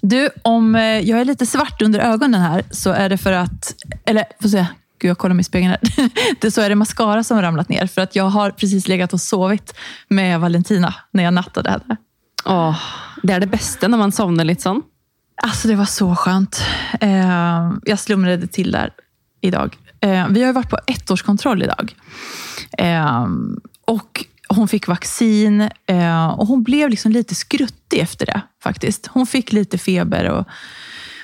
Du, om eh, jag är lite svart under ögonen här så är det för att, eller får se, gud jag kollar mig i spegeln här. Det så är det mascara som har ramlat ner för att jag har precis legat och sovit med Valentina när jag nattade henne. Åh, det är det bästa när man somnar lite sån. Alltså det var så skönt. Eh, jag slumrade till där idag. Eh, vi har varit på ettårskontroll idag. Eh, och hon fick vaccin eh, och hon blev liksom lite skruttig efter det faktiskt. Hon fick lite feber och,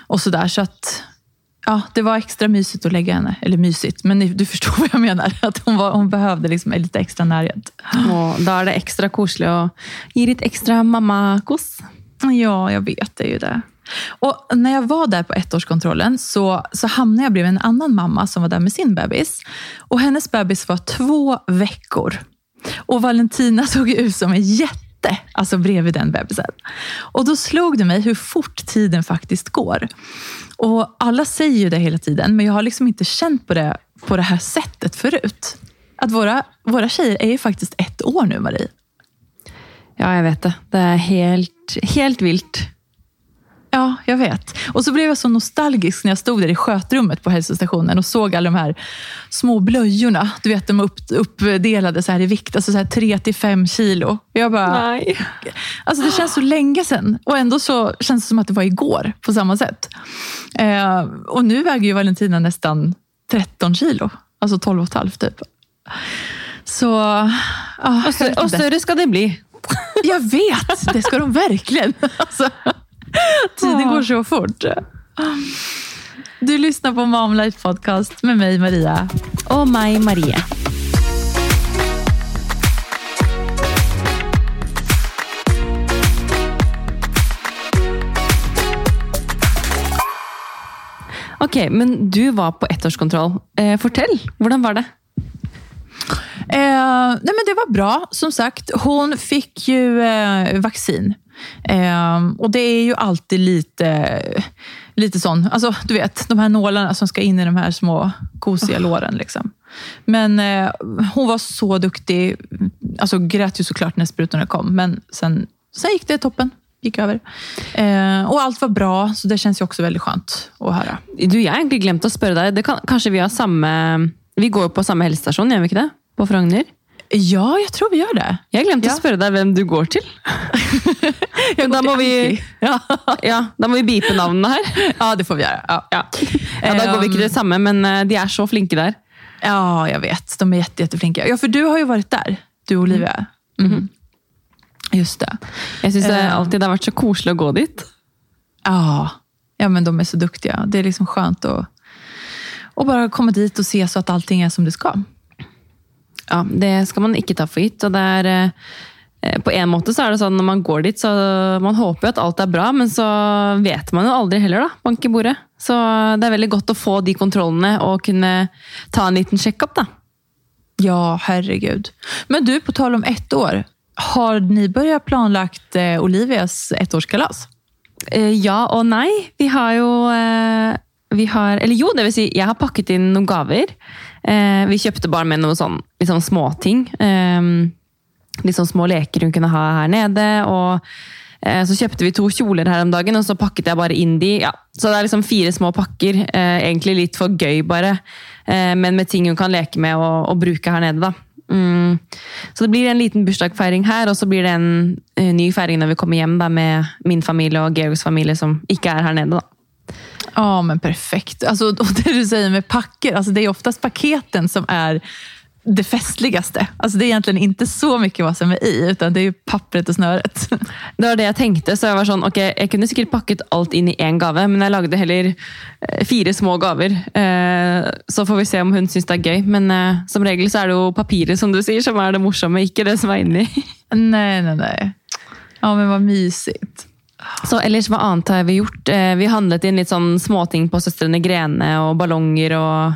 och sådär. Så att ja, det var extra mysigt att lägga henne. Eller mysigt, men du förstår vad jag menar. Att hon, var, hon behövde liksom lite extra närhet. Och då är det extra koselig att ge lite extra mammakos. Ja, jag vet. Det är ju det. Och när jag var där på ettårskontrollen så, så hamnade jag bredvid en annan mamma som var där med sin bebis. Och hennes bebis var två veckor. Och Valentina såg ut som en jätte alltså bredvid den bebisen. Och då slog det mig hur fort tiden faktiskt går. Och Alla säger ju det hela tiden, men jag har liksom inte känt på det på det här sättet förut. Att våra, våra tjejer är ju faktiskt ett år nu, Marie. Ja, jag vet det. Det är helt, helt vilt. Ja, jag vet. Och så blev jag så nostalgisk när jag stod där i skötrummet på hälsostationen och såg alla de här små blöjorna. Du vet, de upp, uppdelade så här i vikt, alltså så här 3 till 5 kilo. Jag bara, Nej. Alltså det känns så länge sedan och ändå så känns det som att det var igår på samma sätt. Eh, och nu väger ju Valentina nästan 13 kilo, alltså 12,5 typ. Så... Ja, Och, stö- och större ska det bli. jag vet, det ska de verkligen. Alltså, tiden går så fort. Du lyssnar på Mom Life Podcast med mig Maria. Och mig, Maria. Okej, men du var på ettårskontroll. Eh, fortell, hur var det? Eh, nej men det var bra. Som sagt, hon fick ju eh, vaccin. Eh, och det är ju alltid lite, lite sån, alltså, du vet, de här nålarna som ska in i de här små kosiga låren. Liksom. Men eh, hon var så duktig. Alltså grät ju såklart när sprutorna kom, men sen, sen gick det toppen. Gick över. Eh, och allt var bra, så det känns ju också väldigt skönt att höra. Du, jag har egentlig glemt att fråga dig. Det kan, kanske vi har samma... Vi går på samma hälsostation, gör vi inte det? På Frogner? Ja, jag tror vi gör det. Jag har glömt Ja. att fråga dig vem du går till. Jag da må till vi-. Ja. Ja, då måste vi bipa namnen här. ja, det får vi göra. Ja. Ja. Ja, da går vi inte det samme, men eh, de är så flinke där. Ja, jag vet. De är jätte, jätteflinka. Ja, för du har ju varit där, du och Olivia. Mhm. Just det. Jag syns det Eh. alltid har varit så koselig att gå dit. Ja. ja, men de är så duktiga. Det är liksom skönt att, att bara komma dit och se så att allting är som det ska. Ja, det ska man inte ta för gitt. Og det er, eh, på en måte så er det sånn når man går dit, så man håper jo at alt er bra, men så vet man jo aldri heller, da. Bank i bordet. Så det er veldig godt å få de kontrollene og kunne ta en liten sjekkup, da. Ja, herregud. Men du, på tal om ett år. Har ni börjat planlagt eh, Olivias ettårskalas? Eh, Ja og nei. Vi har eh, vi har, Eller jo, det vil si, jeg har pakket inn noen gaver. Eh, Vi köpte bara med någon sån, liksom småting. Eh, liksom små leker hon kunde ha här nere. Och eh, så köpte vi två kjolar häromdagen och så packade jag bara in dem. Ja, så det är liksom fyra små packer. Eh, egentligen lite för göj bara. Eh, men med ting hon kan leka med och, och bruka här nere. Mm. Så det blir en liten bursdagsfeiring här och så blir det en eh, ny feiring när vi kommer hem med min familj och Georgs familj som inte är här nere. da. Ja, men perfekt. Alltså, och det du säger med packer, alltså, det är oftast paketen som är det festligaste. Alltså, det är egentligen inte så mycket vad som är i, utan det är ju pappret och snöret. Det var det jeg tenkte. så Jeg var sånn, ok, jeg kunne sikkert pakket alt inn i én gave, men jeg lagde heller eh, fire små gaver. Eh, Så får vi se om hun syns det er gøy. Men eh, som regel så er det jo papiret som du sier, som er det morsomme, ikke det som er inni. nej, nej, nej. Ja, men vad mysigt. Så ellers, hva annet har eh, vi gjort? Vi handlet inn litt sånn småting på Søstrene Grene, og ballonger og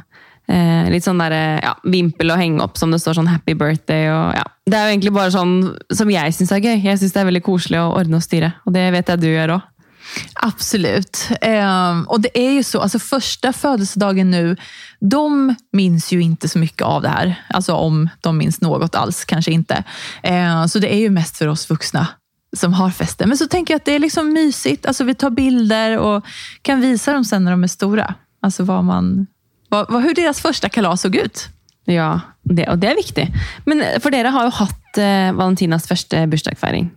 eh, litt sånn der, eh, ja, vimpel å henge opp som det står sånn 'happy birthday'. Og, ja. Det er jo egentlig bare sånn som jeg syns er gøy. Jeg syns det er veldig koselig å ordne og styre, og det vet jeg du gjør òg. Absolut. Ehm, och det är ju så, alltså första födelsedagen nu, de minns ju inte så mycket av det här. Alltså om de minns något alls, kanske inte. Ehm, så det är ju mest för oss vuxna som har festen. Men så tänker jag att det är liksom mysigt. Alltså vi tar bilder och kan visa dem sen när de är stora. Alltså vad man, vad, vad, hur deras första kalas såg ut. Ja, det, och det är viktigt. Men för dere har ju haft eh, Valentinas första bursdagsfeiring.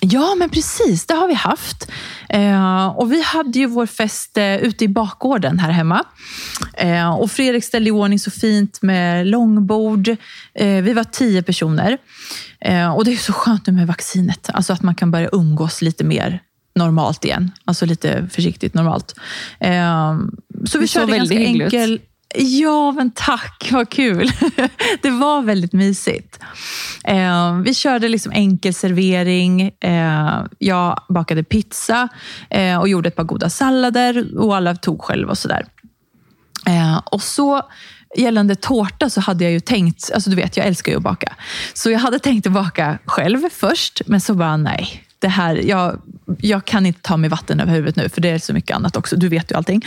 Ja, men precis. Det har vi haft. Eh, och Vi hade ju vår fest eh, ute i bakgården här hemma. Eh, och Fredrik ställde i ordning så fint med långbord. Eh, vi var tio personer. Eh, och Det är så skönt nu med vaccinet, alltså att man kan börja umgås lite mer normalt igen. Alltså lite försiktigt normalt. Eh, så vi körde ganska enkel... Ja, men tack. Vad kul. Det var väldigt mysigt. Eh, vi körde liksom enkel servering. Eh, jag bakade pizza eh, och gjorde ett par goda sallader och alla tog själv och sådär. Och så gällande tårta så hade jag ju tänkt, alltså du vet jag älskar ju att baka. Så jag hade tänkt att baka själv först, men så bara nej, det här, jag, jag kan inte ta mig vatten över huvudet nu, för det är så mycket annat också. Du vet ju allting.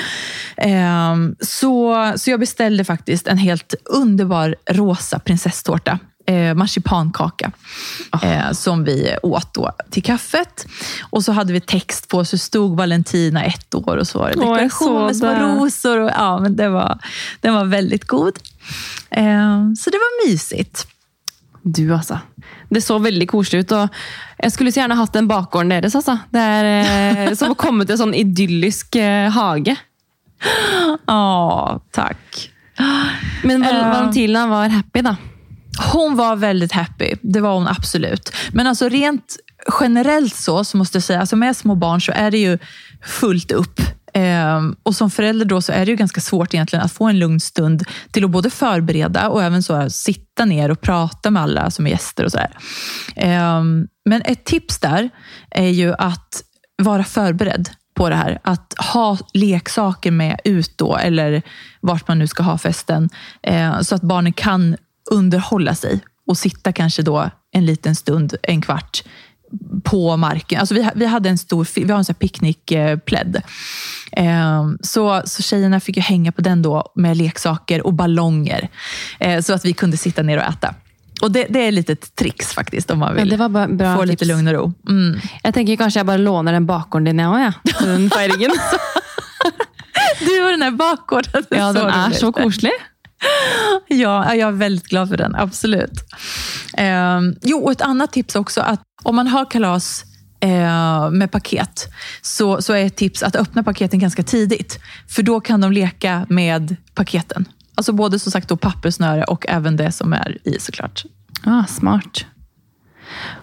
Eh, så, så jag beställde faktiskt en helt underbar rosa prinsesstårta. Eh, marsipankaka eh, som vi åt då till kaffet. Och så hade vi text på, så stod Valentina ett år och så var det dekoration med små rosor. Och, ja, men det var, den var väldigt god. Eh, så det var mysigt. Du alltså. Det så väldigt koselig ut. og Jeg skulle så gjerne hatt den bakgården deres. altså. Det er eh, som å komme til en sånn idyllisk eh, hage. Å, tack. Men Val uh, Valentina var happy, da? Hon var väldigt happy. Det var hon absolut. Men alltså rent generellt så, så måste jag säga, alltså med små barn så är det ju fullt upp Ehm, och som förälder då så är det ju ganska svårt egentligen att få en lugn stund till att både förbereda och även så sitta ner och prata med alla som är gäster och sådär. Ehm, men ett tips där är ju att vara förberedd på det här. Att ha leksaker med ut då, eller vart man nu ska ha festen, eh, så att barnen kan underhålla sig och sitta kanske då en liten stund, en kvart, på marken. Alltså vi, vi hade en stor vi har en picknickplädd. Eh, så, så tjejerna fick ju hänga på den då med leksaker och ballonger. Eh, så att vi kunde sitta ner och äta. Och det, det är lite ett trix faktiskt om man vill ja, få tips. lite lugn och ro. Mm. Jag tänker kanske jag bara lånar den bakgården din jag ja. Den feiringen. du och den här bakgården. Ja, den är så koselig. Ja, jag är väldigt glad för den. Absolut. Eh, jo, och ett annat tips också. att Om man har kalas eh, med paket så, så är ett tips att öppna paketen ganska tidigt. För då kan de leka med paketen. Alltså både som sagt då pappersnöre och även det som är i såklart. Ah, smart.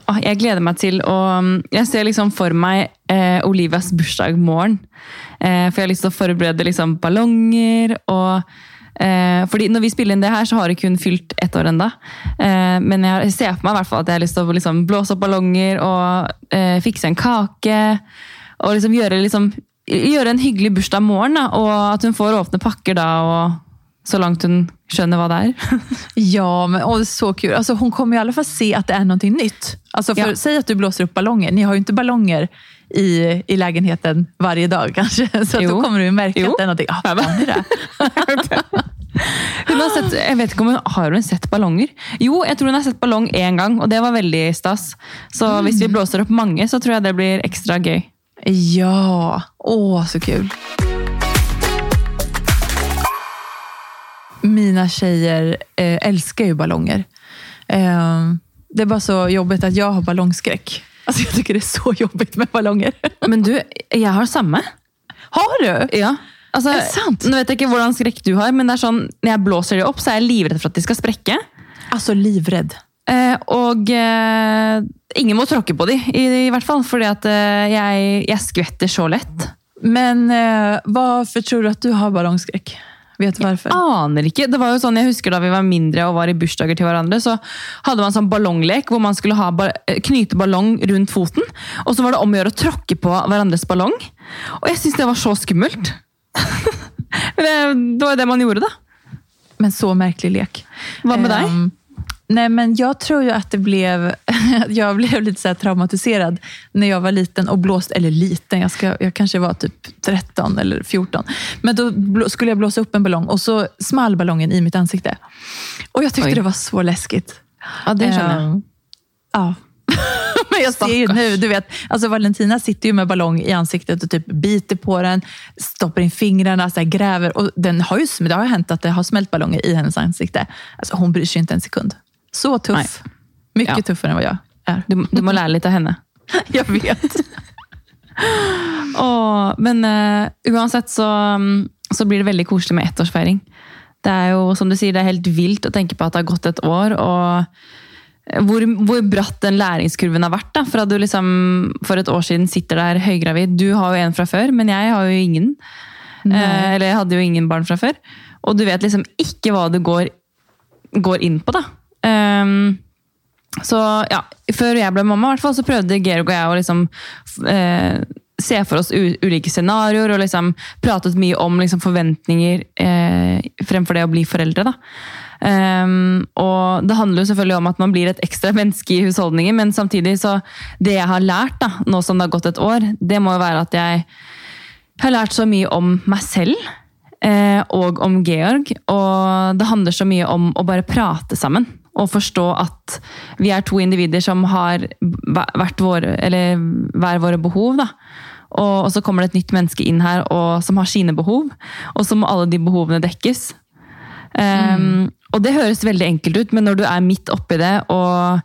Oh, jag gläder mig till och mm, jag ser liksom för mig eh, Olivas bursdag morgen. Eh, för jag har liksom lyst att förbereda liksom ballonger og Eh, fordi når vi spiller inn det her, så har jeg kun fylt ett år ennå. Eh, men jeg ser på meg i hvert fall at jeg har lyst til å liksom, blåse opp ballonger og eh, fikse en kake. Og liksom gjøre, liksom, gjøre en hyggelig bursdag morgen, da, og at hun får åpne pakker da. og så långt hon skönner vad det är. ja, men och så kul. Alltså, hon kommer i alla fall se att det är någonting nytt. Alltså, för, ja. Säg att du blåser upp ballonger. Ni har ju inte ballonger i, i lägenheten varje dag kanske. Så då kommer du märka jo. att det är någonting. Ah, fan är det? Hun har sett, jeg vet ikke om hun har hun sett ballonger? Jo, jeg tror hun har sett ballong én gang, og det var veldig stas. Så mm. hvis vi blåser opp mange, så tror jeg det blir ekstra gøy. Ja, åh så kul. Mina tjejer eh, älskar ju ballonger. Eh, det är bara så jobbigt att jag har ballongskräck. Alltså jag tycker det är så jobbigt med ballonger. Men du, jag har samma. Har du? Ja. Altså, er det sant? Nå vet jeg ikke hvordan skrekk du har, men det er sånn, når jeg blåser det opp, så er jeg livredd for at de skal sprekke. Altså livredd? Eh, og eh, ingen må tråkke på de, i, i hvert fall. Fordi at eh, jeg, jeg, skvetter så lett. Men eh, hvorfor tror du at du har ballongskrekk? Vet du varför? Jeg aner ikke. Det var jo sånn, jeg husker Da vi var mindre og var i bursdager til hverandre, så hadde man sånn ballonglek hvor man skulle ha, knyte ballong rundt foten. Og så var det om å gjøre å tråkke på hverandres ballong. Og jeg syntes det var så skummelt. det, var det man gjorde då. Men så märklig lek. Vad med um, dig? Nej, men jag tror ju att det blev... jag blev lite så traumatiserad när jag var liten och blåste... Eller liten, jag, ska, jag kanske var typ 13 eller 14. Men då skulle jag blåsa upp en ballong och så small ballongen i mitt ansikte. Och jag tyckte Oj. det var så läskigt. Ja, det känner jag. Um, ja. Men jag ser ju nu, du vet, alltså Valentina sitter ju med ballong i ansiktet och typ biter på den, stoppar in fingrarna, så gräver. Och den har ju, det har ju hänt att det har smält ballonger i hennes ansikte. Alltså, hon bryr sig inte en sekund. Så tuff. Nej. Mycket ja. tuffare än vad jag är. Du, du må lära lite av henne. jag vet. oh, men uh, uansett så, mm, så blir det väldigt koselig med ettårsfeiring. Det er jo, som du sier, det er helt vilt å tenke på at det har gått et år. og hvor, hvor bratt den læringskurven har vært. da, Fra du liksom for et år siden sitter der høygravid. Du har jo en fra før, men jeg har jo ingen. Eh, eller jeg hadde jo ingen barn fra før. Og du vet liksom ikke hva du går, går inn på, da. Um, så ja, Før jeg ble mamma, hvert fall, så prøvde Georg og jeg å liksom eh, se for oss ulike scenarioer og liksom pratet mye om liksom forventninger eh, fremfor det å bli foreldre. Um, og Det handler jo selvfølgelig om at man blir et ekstra menneske i husholdningen, men samtidig så Det jeg har lært da, nå som det har gått et år, det må jo være at jeg har lært så mye om meg selv eh, og om Georg. Og det handler så mye om å bare prate sammen og forstå at vi er to individer som har hvert våre, eller hver våre behov. da. Og, og, så kommer det et nytt menneske inn her og, som har sine behov, og så må alle de behovene dekkes. Um, mm. Og det høres veldig enkelt ut, men når du er midt oppi det, og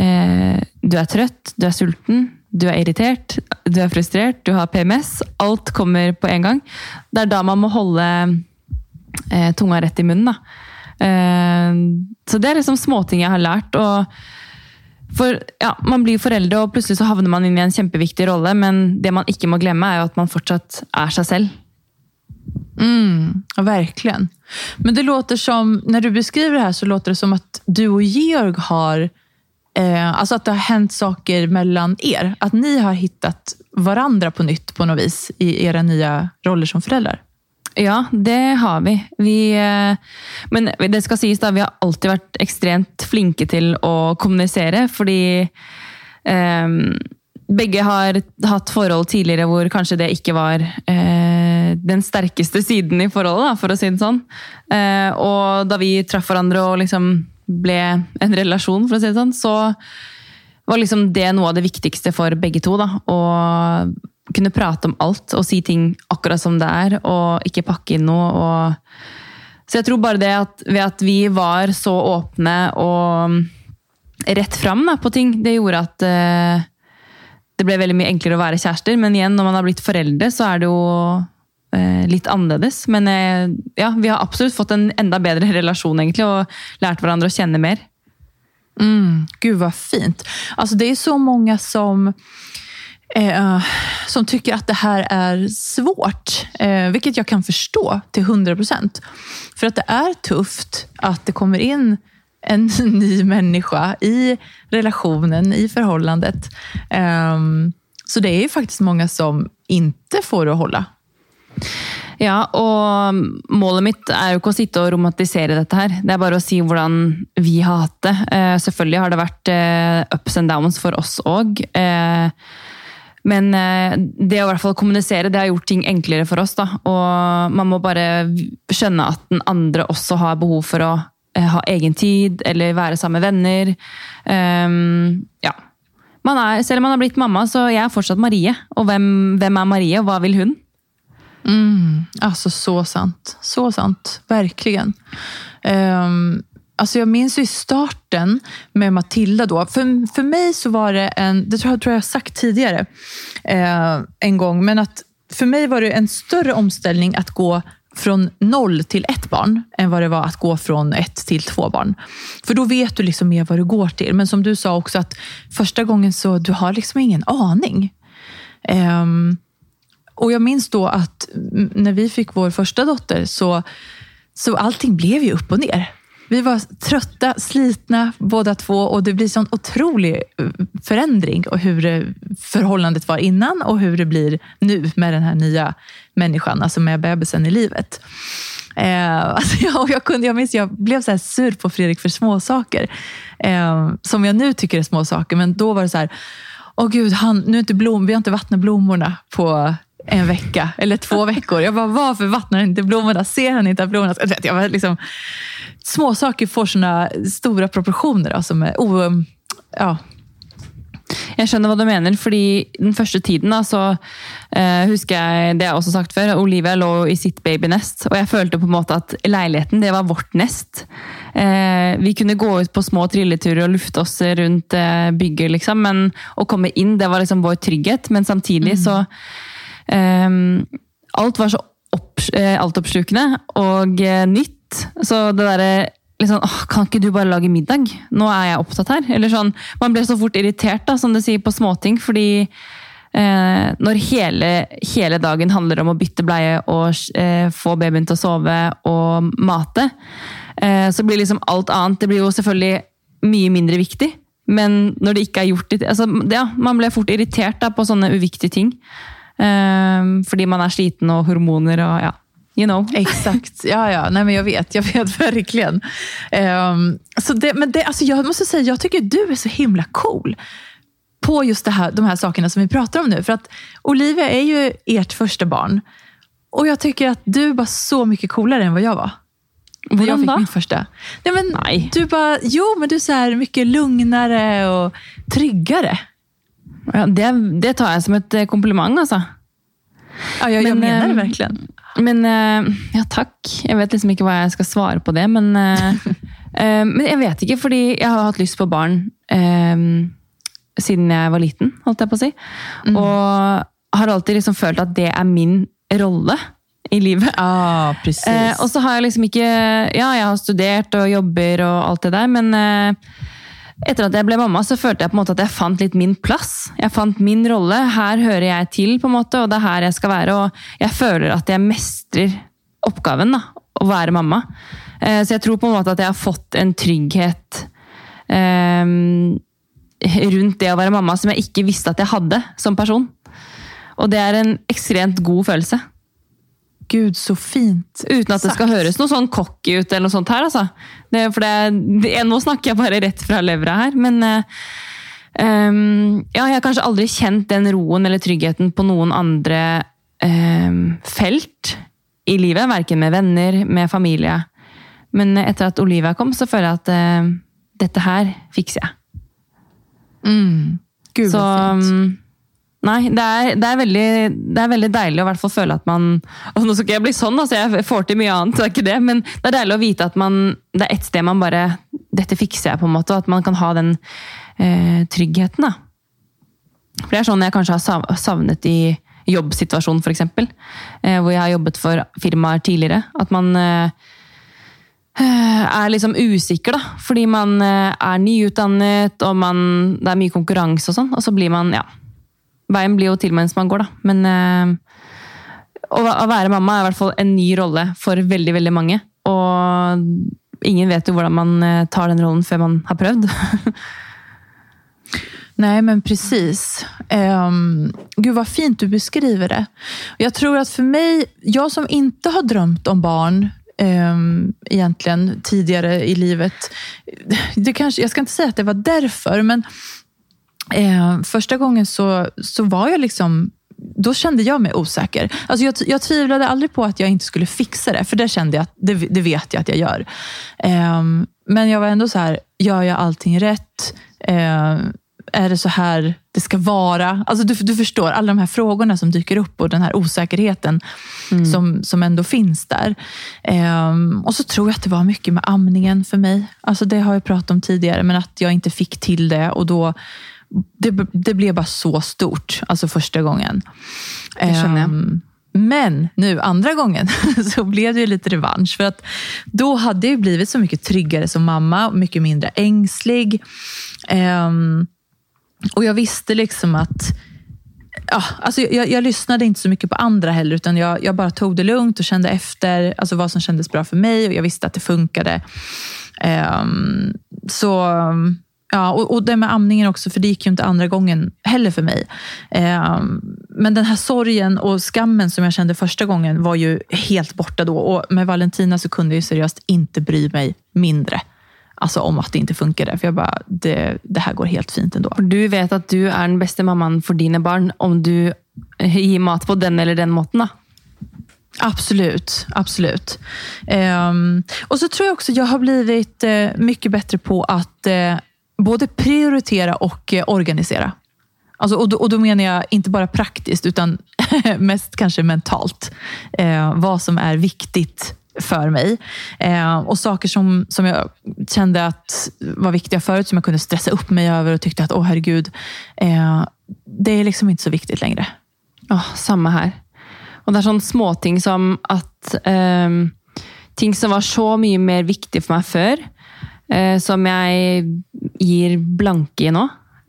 eh, du er trøtt, du er sulten, du er irritert, du er frustrert, du har PMS Alt kommer på en gang. Det er da man må holde eh, tunga rett i munnen. da. Eh, så det är liksom småting jag har lärt. Och för, ja, Man blir förälder och plötsligt så havner man in i en jätteviktig roll, men det man inte må glömma är att man fortsatt är sig själv. Mm, verkligen. Men det låter som, när du beskriver det här så låter det som att du och Georg har, eh, alltså att det har hänt saker mellan er. Att ni har hittat varandra på nytt på något vis i era nya roller som föräldrar. Ja, det har vi. vi. Eh, men det skal sies da, vi har alltid vært ekstremt flinke til å kommunisere, fordi eh, begge har hatt forhold tidligere hvor kanskje det ikke var eh, den sterkeste siden i forholdet, da, for å si det sånn. Eh, og da vi traff hverandre og liksom ble en relasjon, for å si det sånn, så var liksom det noe av det viktigste for begge to. da, og kunne prate om alt og si ting akkurat som det er, og ikke pakke inn noe. Og... Så jeg tror bare det at ved at vi var så åpne og mm, rett fram da, på ting, det gjorde at eh, det ble veldig mye enklere å være kjærester. Men igjen, når man har blitt foreldre, så er det jo eh, litt annerledes. Men eh, ja, vi har absolutt fått en enda bedre relasjon egentlig, og lært hverandre å kjenne mer. Mm, gud vad fint. Alltså det är så många som Eh, eh, som tycker att det här är svårt. Eh, vilket jag kan förstå till 100 procent. För att det är tufft att det kommer in en ny människa i relationen, i förhållandet. Eh, så det är ju faktiskt många som inte får det att hålla. Ja, och målet mitt är ju inte att sitta och romantisera dette här. Det är bara att säga hur vi har haft det. Eh, Självklart har det varit eh, ups and downs för oss också. Eh, men eh, det å i hvert fall kommunisere det har gjort ting enklere for oss. Da. Og man må bare skjønne at den andre også har behov for å eh, ha egen tid, eller være sammen med venner. Um, ja. Er, selv om man har blitt mamma, så jeg er fortsatt Marie. Og hvem, hvem er Marie, og hva vil hun? Mm, alltså så sant. Så sant. Verkligen. Um, Alltså jag minns ju starten med Matilda då. För, för mig så var det en, det tror jag, tror jag sagt tidigare eh, en gång, men att för mig var det en större omställning att gå från noll till ett barn än vad det var att gå från ett till två barn. För då vet du liksom mer vad du går till. Men som du sa också att första gången så du har liksom ingen aning. Um, och jag minns då att när vi fick vår första dotter så, så allting blev ju upp och ner. Vi var trötta, slitna båda två och det blir sån otrolig eh, förändring och hur eh, förhållandet var innan och hur det blir nu med den här nya människan, alltså med bebisen i livet. Eh, alltså jag, jag, kunde, jag minns jag blev så sur på Fredrik för småsaker. Eh, som jag nu tycker är småsaker, men då var det så här, åh gud, han, nu är inte blom, vi har inte vattnat blommorna på en vecka eller två veckor. Jag bara, varför vattnar han inte blommorna? Ser han inte att blommorna... Jag vet, jag var liksom, små saker får såna stora proportioner. Alltså med, oh, ja. Jeg skjønner hva du mener, fordi den første tiden da, så eh, husker jeg, det jeg også sagt før, Olivia lå i sitt babynest, og jeg følte på en måte at leiligheten det var vårt nest. Eh, vi kunne gå ut på små trilleturer og lufte oss rundt eh, bygget, liksom, men å komme inn, det var liksom vår trygghet, men samtidig så eh, Ehm, alt var så opp, eh, altoppslukende og eh, nytt, så det derre litt sånn, åh, Kan ikke du bare lage middag? Nå er jeg opptatt her. Eller sånn, Man ble så fort irritert da, som du sier, på småting. Fordi eh, når hele, hele dagen handler om å bytte bleie og eh, få babyen til å sove og mate, eh, så blir liksom alt annet det blir jo selvfølgelig mye mindre viktig. Men når det ikke er gjort altså, ja, Man ble fort irritert da, på sånne uviktige ting. Eh, fordi man är sliten och hormoner och ja, you know. Exakt, ja ja, nej men jag vet, jag vet verkligen. Um, så det, men det, alltså jag måste säga, jag tycker du är så himla cool på just det här, de här sakerna som vi pratar om nu. För att Olivia är ju ert första barn. Och jag tycker att du var så mycket coolare än vad jag var. När jag fick mitt första. Nej, men Nej. Du bara, jo, men du är så här mycket lugnare och tryggare. Ja, det, det tar jeg som et eh, kompliment, altså. Ja, jag, jag Men, menar det eh, verkligen. Men eh, Ja, takk. Jeg vet liksom ikke hva jeg skal svare på det, men Men jeg vet ikke, fordi jeg har hatt lyst på barn eh, siden jeg var liten, holdt jeg på å si. Og har alltid liksom følt at det er min rolle i livet. Ja, precis. Eh, og så har jeg liksom ikke Ja, jeg har studert og jobber og alt det der, men eh, etter at jeg ble mamma, så følte jeg på en måte at jeg fant litt min plass. Jeg fant min rolle. Her hører jeg til, på en måte, og det er her jeg skal være. Og jeg føler at jeg mestrer oppgaven, da, å være mamma. Eh, så jeg tror på en måte at jeg har fått en trygghet eh, rundt det å være mamma som jeg ikke visste at jeg hadde som person. Og det er en ekstremt god følelse. Gud, så fint Uten at det skal sagt. høres noe sånn cocky ut eller noe sånt her, altså. Det, for det, det, nå snakker jeg bare rett fra levra her, men ehm, Ja, jeg har kanskje aldri kjent den roen eller tryggheten på noen andre ehm, felt i livet. Verken med venner, med familie. Men etter at Olivia kom, så føler jeg at eh, dette her fikser jeg. Mm. Gud, Så fint. Nei, det er, det, er veldig, det er veldig deilig å hvert fall føle at man og Nå skal ikke jeg bli sånn, altså jeg får til mye annet, det er ikke det, men det er deilig å vite at man, det er ett sted man bare Dette fikser jeg, på en måte, og at man kan ha den eh, tryggheten. da. For Det er sånn jeg kanskje har savnet i jobbsituasjonen, f.eks. Eh, hvor jeg har jobbet for firmaer tidligere. At man eh, eh, er liksom usikker, da. Fordi man eh, er nyutdannet, og man, det er mye konkurranse og sånn. Og så blir man, ja Veien blir jo til mens man går, da. Men eh, å, å være mamma er i hvert fall en ny rolle for veldig, veldig mange. Og ingen vet jo hvordan man eh, tar den rollen før man har prøvd. Nej, men precis. Um, gud vad fint du beskriver det. Jag tror att för mig, jag som inte har drömt om barn um, egentligen tidigare i livet. Det kanske, jag ska inte säga att det var därför, men eh, första gången så, så var jag liksom då kände jag mig osäker. Alltså jag, jag tvivlade aldrig på att jag inte skulle fixa det, för det kände jag, att- det, det vet jag att jag gör. Ehm, men jag var ändå så här, gör jag allting rätt? Ehm, är det så här det ska vara? Alltså du, du förstår, alla de här frågorna som dyker upp och den här osäkerheten som, som ändå finns där. Ehm, och så tror jag att det var mycket med amningen för mig. Alltså det har jag pratat om tidigare, men att jag inte fick till det och då det, det blev bara så stort, alltså första gången. Det känner. Ehm, men nu andra gången så blev det lite revansch. För att då hade jag blivit så mycket tryggare som mamma, mycket mindre ängslig. Ehm, och jag visste liksom att Ja, alltså jag, jag lyssnade inte så mycket på andra heller, utan jag, jag bara tog det lugnt och kände efter alltså vad som kändes bra för mig och jag visste att det funkade. Ehm, så ja, och, och det med amningen också, för det gick ju inte andra gången heller för mig. Ehm, men den här sorgen och skammen som jag kände första gången var ju helt borta då. Och med Valentina så kunde jag ju seriöst inte bry mig mindre. Alltså om att det inte funkade. För jag bara, det, det här går helt fint ändå. Du vet at du er den beste mammaen for dine barn om du eh, gir mat på den eller den måten. da. Absolut, absolut. Ehm, och så tror jag också jag har blivit eh, mycket bättre på att eh, både prioritera och eh, organisera. Alltså, och, då, och då menar jag inte bara praktiskt, utan mest kanske mentalt. Eh, vad som är viktigt för mig. Eh, och saker som, som jag kände att var viktiga förut, som jag kunde stressa upp mig över och tyckte att, åh herregud, eh, det är liksom inte så viktigt längre. Oh, samma här. Och det är sådana småting som att eh, Ting som var så mycket mer viktigt för mig förr, eh, som jag ger blanke i nå.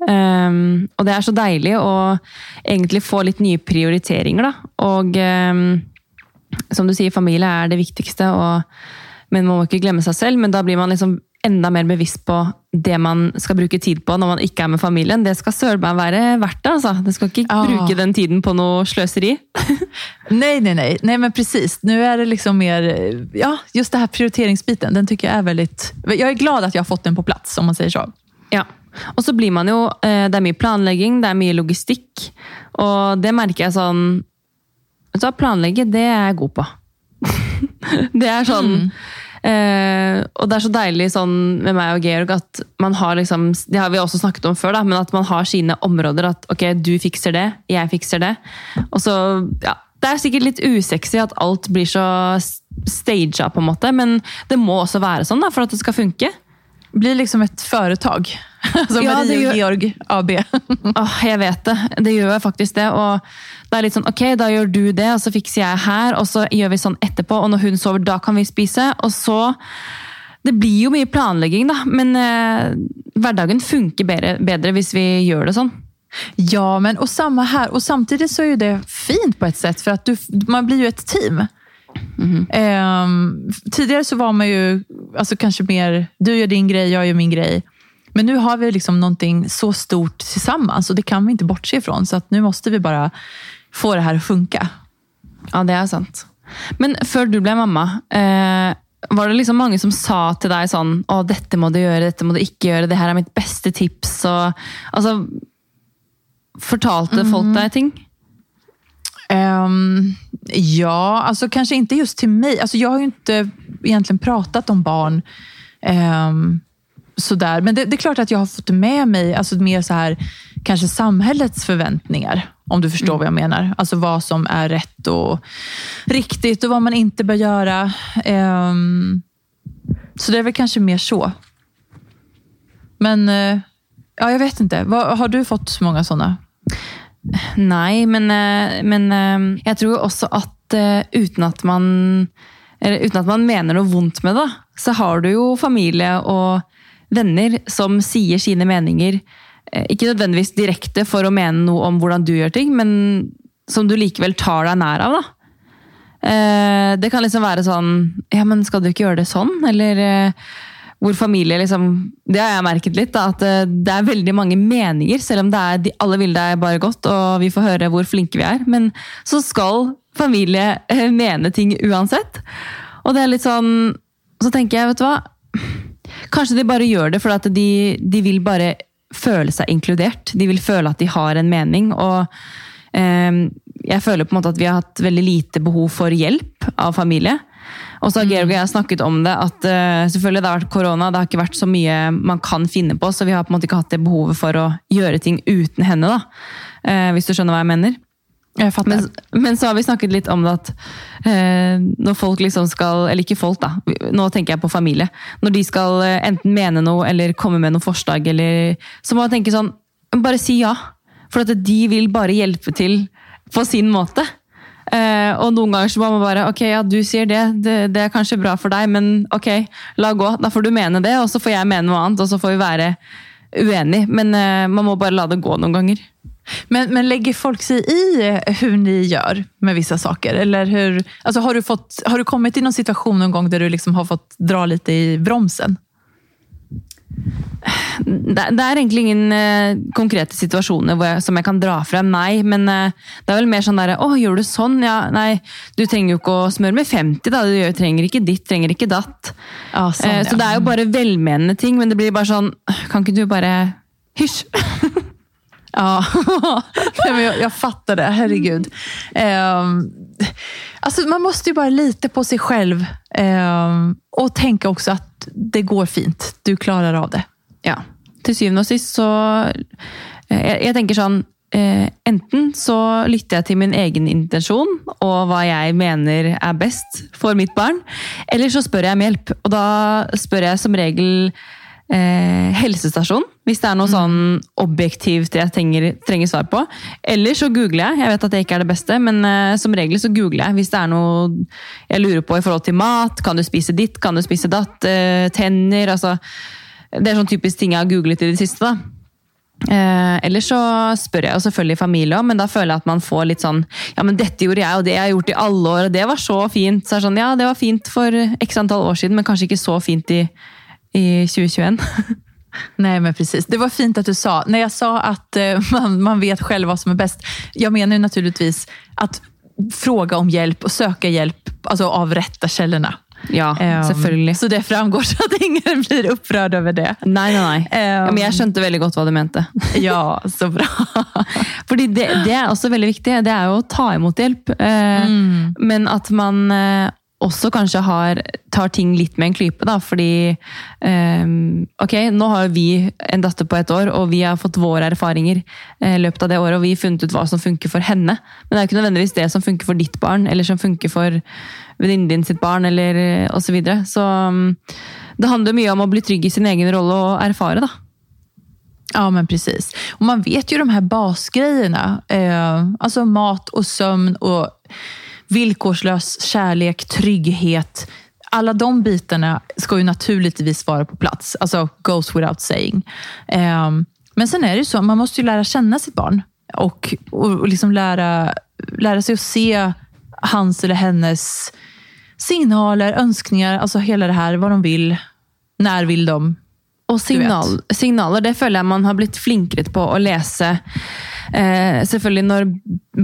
Um, og det er så deilig å egentlig få litt nye prioriteringer, da. Og um, som du sier, familie er det viktigste, og, men man må ikke glemme seg selv. Men da blir man liksom enda mer bevisst på det man skal bruke tid på når man ikke er med familien. Det skal søren meg være verdt det. altså. Det skal ikke Ja. bruke den tiden på noe sløseri. Nej, nej, nej. Nej, men precis. Nu är det liksom mer, ja, just det här prioriteringsbiten. Den tycker jag är väldigt... Jag är glad att jag har fått den på plats, om man säger så. Ja. Og så blir man jo eh, Det er mye planlegging, det er mye logistikk. Og det merker jeg sånn hva, planlegge, det er jeg god på. det er sånn eh, Og det er så deilig sånn med meg og Georg at man har liksom Det har vi også snakket om før, da, men at man har sine områder. At ok, du fikser det, jeg fikser det. Og så, ja Det er sikkert litt usexy at alt blir så staged, på en måte, men det må også være sånn da, for at det skal funke. Blir liksom ett företag. Som Ja, det Marie gör- och Georg AB. Åh, jeg vet det. Det gjør jeg faktisk det. Og det er litt sånn, ok, da gjør du det, og så fikser jeg her, og så gjør vi sånn etterpå, og når hun sover, da kan vi spise. Og så Det blir jo mye planlegging, da, men eh, hverdagen funker bedre, bedre hvis vi gjør det sånn. Ja, men och samma här. Och samtidigt så är ju det fint på ett sätt, för att du, man blir ju ett team. Ehm, tidigare så var man ju alltså kanske mer, du gör din grej, jag gör min grej. Men nu har vi liksom någonting så stort tillsammans och det kan vi inte bortse ifrån. Så att nu måste vi bara få det här att funka. Ja, det er sant. Men før du ble mamma, eh, var det liksom mange som sa til deg sånn Å, dette må du gjøre, dette må du ikke gjøre, det her er mitt beste tips. Og, altså, fortalte folk deg ting? Ehm, ja, alltså kanske inte just till mig. Alltså jag har ju inte egentligen pratat om barn ehm, sådär. Men det, det är klart att jag har fått med mig alltså mer så här, kanske samhällets förväntningar. Om du förstår vad jag menar. Alltså vad som är rätt och riktigt och vad man inte bör göra. Ehm, så det är väl kanske mer så. Men eh, ja, jag vet inte. Vad, har du fått många sådana? Nei, men, eh, men eh, jeg tror också også at att eh, uten at man eller uten at man mener noe vondt med det, så har du jo familie og venner som sier sine meninger, Inte ikke nødvendigvis direkte for å mene noe om hvordan du gjør ting, men som du likevel tar deg nær av. da. Det kan liksom være sånn Ja, men skal du ikke gjøre det sånn? Eller hvor familie liksom Det har jeg merket litt, da, at eh, det er veldig mange meninger, selv om det er, de, alle vil deg bare godt, og vi får høre hvor flinke vi er. Men så skal familie eh, mene ting uansett. Og det er litt sånn Så tenker jeg, vet du hva Kanskje de bare gjør det fordi at de, de vil bare føle seg inkludert. De vil føle at de har en mening. og eh, jeg føler på en måte at vi har hatt veldig lite behov for hjelp av familie. Og så har Georg og jeg snakket om det, at eh, selvfølgelig det har vært korona, det har ikke vært så mye man kan finne på, så vi har på en måte ikke hatt det behovet for å gjøre ting uten henne, da. Eh, hvis du skjønner hva jeg mener. Fattar. Men, men så har vi snakket litt om det at eh, når folk liksom skal Eller ikke folk, da. Nå tenker jeg på familie. Når de skal enten mene noe eller komme med noe forslag, eller Så må man tenke sånn Bare si ja. For at de vil bare hjelpe til på sin måte. Eh, og noen ganger så må man bare Ok, ja, du sier det. det. Det er kanskje bra for deg, men ok, la gå. Da får du mene det, og så får jeg mene noe annet, og så får vi være uenige. Men eh, man må bare la det gå noen ganger. Men, men lägger folk sig i eh, hur ni gör med vissa saker? Eller hur, alltså har, du fått, har du kommit i någon situation någon gång där du liksom har fått dra lite i bromsen? Det, det er egentlig ingen eh, hvor jeg, som jeg kan dra frem, nei. Men eh, det er vel mer sånn derre Å, gjør du sånn? Ja, nei. Du trenger jo ikke å smøre med 50, da. Du trenger ikke ditt, trenger ikke datt. Ja, sån, Eh, ja. så det er jo bare velmenende ting, men det blir bare sånn Kan ikke du bare Hysj! Ja, Nej, jag, jag fattar det. Herregud. Ehm, alltså man måste ju bara lita på sig själv eh, och tänka också att det går fint. Du klarar av det. Ja. Till syvende och sist så eh, jag, tänker sån, eh, Enten så lytter jag till min egen intention och vad jag menar är bäst för mitt barn, eller så frågar jag om hjälp. Och då frågar jag som regel eh, helsestasjon, hvis det er noe sånn objektivt jeg trenger, trenger svar på. Eller så googler jeg. Jeg vet at det ikke er det beste, men eh, som regel så googler jeg hvis det er noe jeg lurer på i forhold til mat. Kan du spise ditt? Kan du spise datt? Eh, tenner? Altså, det er sånn typisk ting jeg har googlet i det siste. da. Eh, ellers så spør jeg jo selvfølgelig familie om, men da føler jeg at man får litt sånn Ja, men dette gjorde jeg, og det har jeg gjort i alle år, og det var så fint. Så er det sånn, ja, det var fint for x antall år siden, men kanskje ikke så fint i, i 2021. Nej, men precis. Det var fint att du sa, när jag sa att eh, man, man vet själv vad som är bäst. Jag menar ju naturligtvis att fråga om hjälp och söka hjälp alltså av rätta källorna. Ja, selvfølgelig. Så det framgår så att ingen blir upprörd över det. Nei, nei, nei. Ehm, Ja, men jeg skjønte veldig godt hva du mente. Ja, så bra. Fordi det, det er også veldig viktig. Det jo å ta imot hjelp. Eh, Men at man eh, også kanskje har, tar ting litt med en klype. Da, fordi um, ok, nå har vi en datter på et år, og vi har fått våre erfaringer eh, i løpet av det året, og vi har funnet ut hva som funker for henne. Men det er jo ikke nødvendigvis det som funker for ditt barn, eller som funker for venninnen din sitt barn, eller eh, osv. Så, videre. så um, det handler mye om å bli trygg i sin egen rolle og erfare, da. Ja, men precis. Och man vet ju de här basgrejerna. Eh, alltså mat och sömn och villkorslös kärlek, trygghet. Alla de bitarna ska ju naturligtvis vara på plats. Alltså goes without saying. Eh, men sen är det ju så, man måste ju lära känna sitt barn. Och, och, och liksom lära, lära sig att se hans eller hennes signaler, önskningar, alltså hela det här, vad de vill, när vill de. Og signal, signaler det føler jeg man har blitt flinkere på å lese. Eh, selvfølgelig når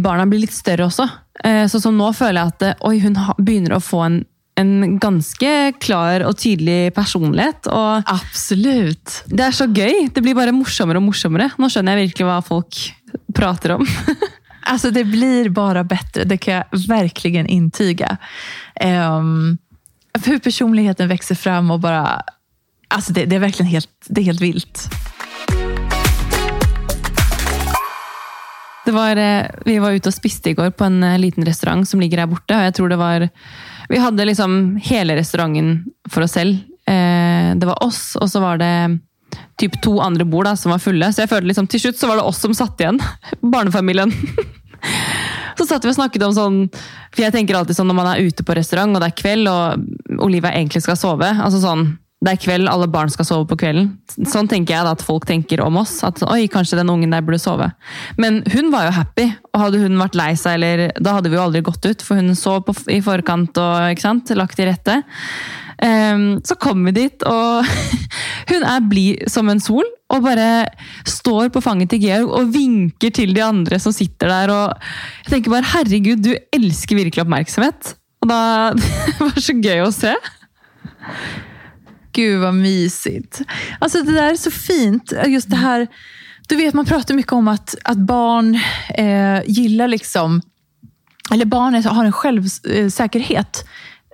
barna blir litt større også. Eh, så som nå føler jeg at eh, oi, hun begynner å få en, en ganske klar og tydelig personlighet. Og Absolut. det er så gøy! Det blir bare morsommere og morsommere. Nå skjønner jeg virkelig hva folk prater om. Alltså det blir bara bättre, det kan jag verkligen intyga. Um, hur personligheten växer fram och bara... Alltså det, det är verkligen helt, det är helt vilt. Var, eh, vi var ute och spiste igår på en eh, liten restaurang som ligger här borta. og tror det var, Vi hade liksom hela restaurangen för oss själva. Eh, Det var oss, och så var det typ två andra bord som var fulla. Så jag kände liksom, till slut så var det oss som satt igen, barnfamiljen. Så satt vi och snackade om sånn för jag tänker alltid sånn när man är ute på restaurang och det är kväll och Olivia egentligen ska sova. Alltså sånn det er kveld, alle barn skal sove på kvelden. Sånn tenker jeg da at folk tenker om oss. At oi, kanskje den ungen der burde sove. Men hun var jo happy, og hadde hun vært lei seg, eller, da hadde vi jo aldri gått ut. For hun sov på, i forkant og ikke sant, lagt til rette. Um, ehm, så kom vi dit, og hun er blid som en sol. Og bare står på fanget til Georg og vinker til de andre som sitter der. Og jeg tenker bare herregud, du elsker virkelig oppmerksomhet. Og da Det var så gøy å se. Gud vad mysigt. Alltså det där är så fint. Just det här, du vet man pratar mycket om att, att barn eh, gillar liksom, eller barn har en självsäkerhet.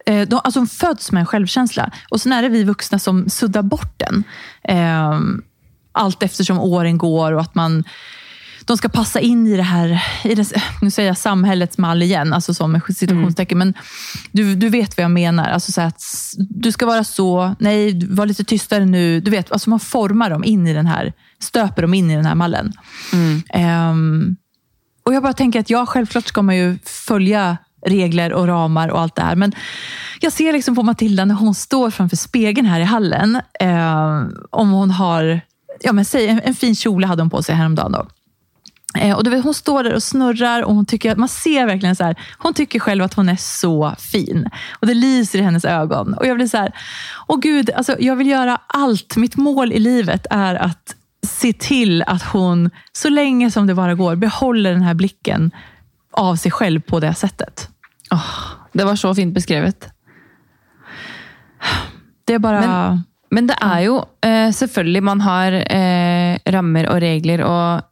Eh, de, alltså de föds med en självkänsla. Och sen är det vi vuxna som suddar bort den. Eh, allt eftersom åren går och att man de ska passa in i det här, i det, nu säger jag samhällets mall igen, alltså så med situationstecken, men du, du vet vad jag menar. Alltså så att du ska vara så, nej, var lite tystare nu. Du vet, alltså man formar dem in i den här, stöper dem in i den här mallen. Ehm, och jag bara tänker att ja, självklart ska man ju följa regler och ramar och allt det här. Men jag ser liksom på Matilda när hon står framför spegeln här i hallen. Eh, om hon har, ja men säg en, en fin kjol hade hon på sig häromdagen då. Eh, och du vet, hon står där och snurrar och hon tycker att man ser verkligen så här, hon tycker själv att hon är så fin. Och det lyser i hennes ögon. Och jag blir så här, åh gud, alltså, jag vill göra allt. Mitt mål i livet är att se till att hon, så länge som det bara går, behåller den här blicken av sig själv på det sättet. Det var så fint beskrevet. Det är bara... Men det er jo eh, Man har eh, rammer og regler, og eh,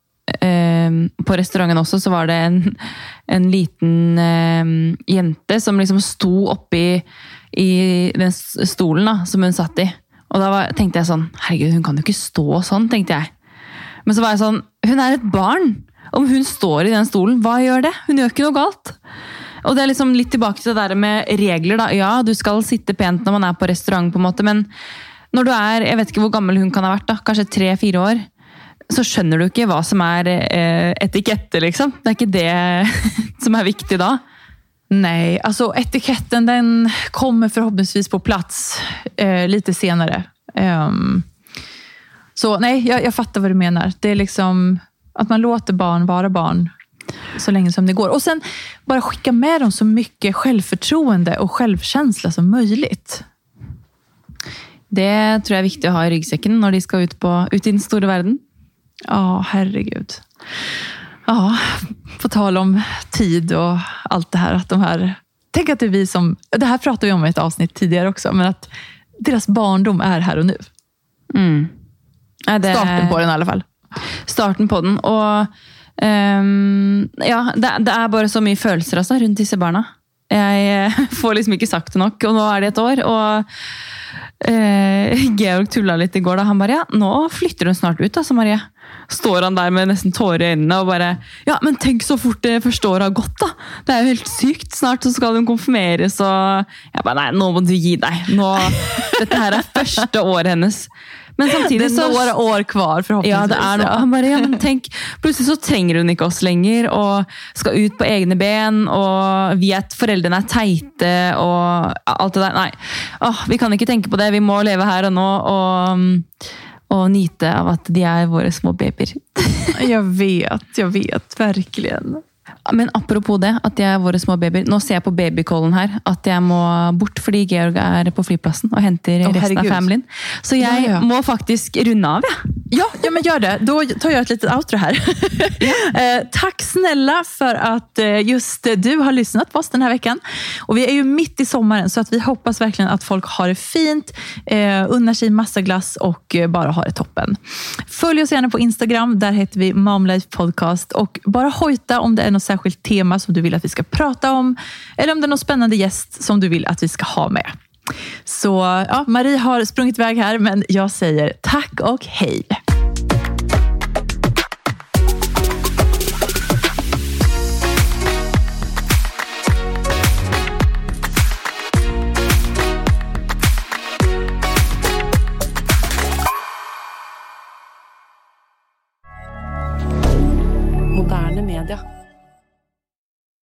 Ehm, på restauranten också så var det en, en liten eh, jente som liksom stod uppe i den stolen da, som hon satt i. Och då var, tänkte jag sån, Herregud, hon kan ju inte stå sån, tänkte jag. Men så var jag sån, hon är ett barn! Om hon står i den stolen, vad gör det? Hon gör inte något galt. Och det är liksom lite tillbaka till det där med regler. da. Ja, du ska sitta pent när man är på restaurang, på en måte, men när du är, jag vet inte hur gammal hon kan ha varit, da, kanske tre, fyra år. Så skjønner du ikke hva som er eh, etikette, liksom. Det er ikke det som er viktig da. Nej, alltså etiketten den kommer förhoppningsvis på plats eh, lite senare. Ehm, så nej, jag, jag fattar vad du menar. Det är liksom att man låter barn vara barn så länge som det går. Och sen bara skicka med dem så mycket självförtroende och självkänsla som möjligt. Det tror jeg er viktig å ha i ryggsekken når de skal ut, på, ut i den store verden. Ja, herregud. Ja, på tal om tid och allt det här. Att de här tänk att det är vi som... Det här pratade vi om i ett avsnitt tidigare också, men att deras barndom är här och nu. Ja, det- Starten på den i alla fall. starten på den. Og ehm, ja, det, det er bare så mye følelser altså, rundt disse barna. Jeg eh, får liksom ikke sagt det nok, og nå er det et år. Og eh, Georg tulla litt i går da. Han bare ja, nå flytter hun snart ut, altså, Marie. Står han der med nesten tårer i øynene og bare Ja, men tenk så fort det første året har gått, da! Det er jo helt sykt. Snart så skal hun konfirmeres, og Jeg bare nei, nå må du gi deg. Nå, dette her er første året hennes. Men Det samtidig är så några år kvar förhoppningsvis. ja, det er noe. Han bare, ja, men tenk, Plutselig så trenger hun ikke oss lenger og skal ut på egne ben. er, foreldrene er teite og ja, alt det der. Nei, Åh, vi kan ikke tenke på det. Vi må leve her og nå og, och njuta av att de är våra små babyer. Jag vet, jag vet. Verkligen. Men apropos det, at de er våre små babyer. Nå ser jeg på babycallen her at jeg må bort fordi Georg er på flyplassen og henter Å, resten av familien. Så jeg Ja, ja. må faktisk runde av, jeg. Ja, ja, men gör det. Då tar jag ett litet outro här. eh, tack snälla för att eh, just du har lyssnat på oss den här veckan. Och Vi är ju mitt i sommaren, så att vi hoppas verkligen att folk har det fint, eh, unnar sig massa glass och eh, bara har det toppen. Följ oss gärna på Instagram. Där heter vi Momlife Podcast. Och bara hojta om det är något särskilt tema som du vill att vi ska prata om. Eller om det är någon spännande gäst som du vill att vi ska ha med. Så ja, Marie har sprungit iväg här, men jag säger tack och hej.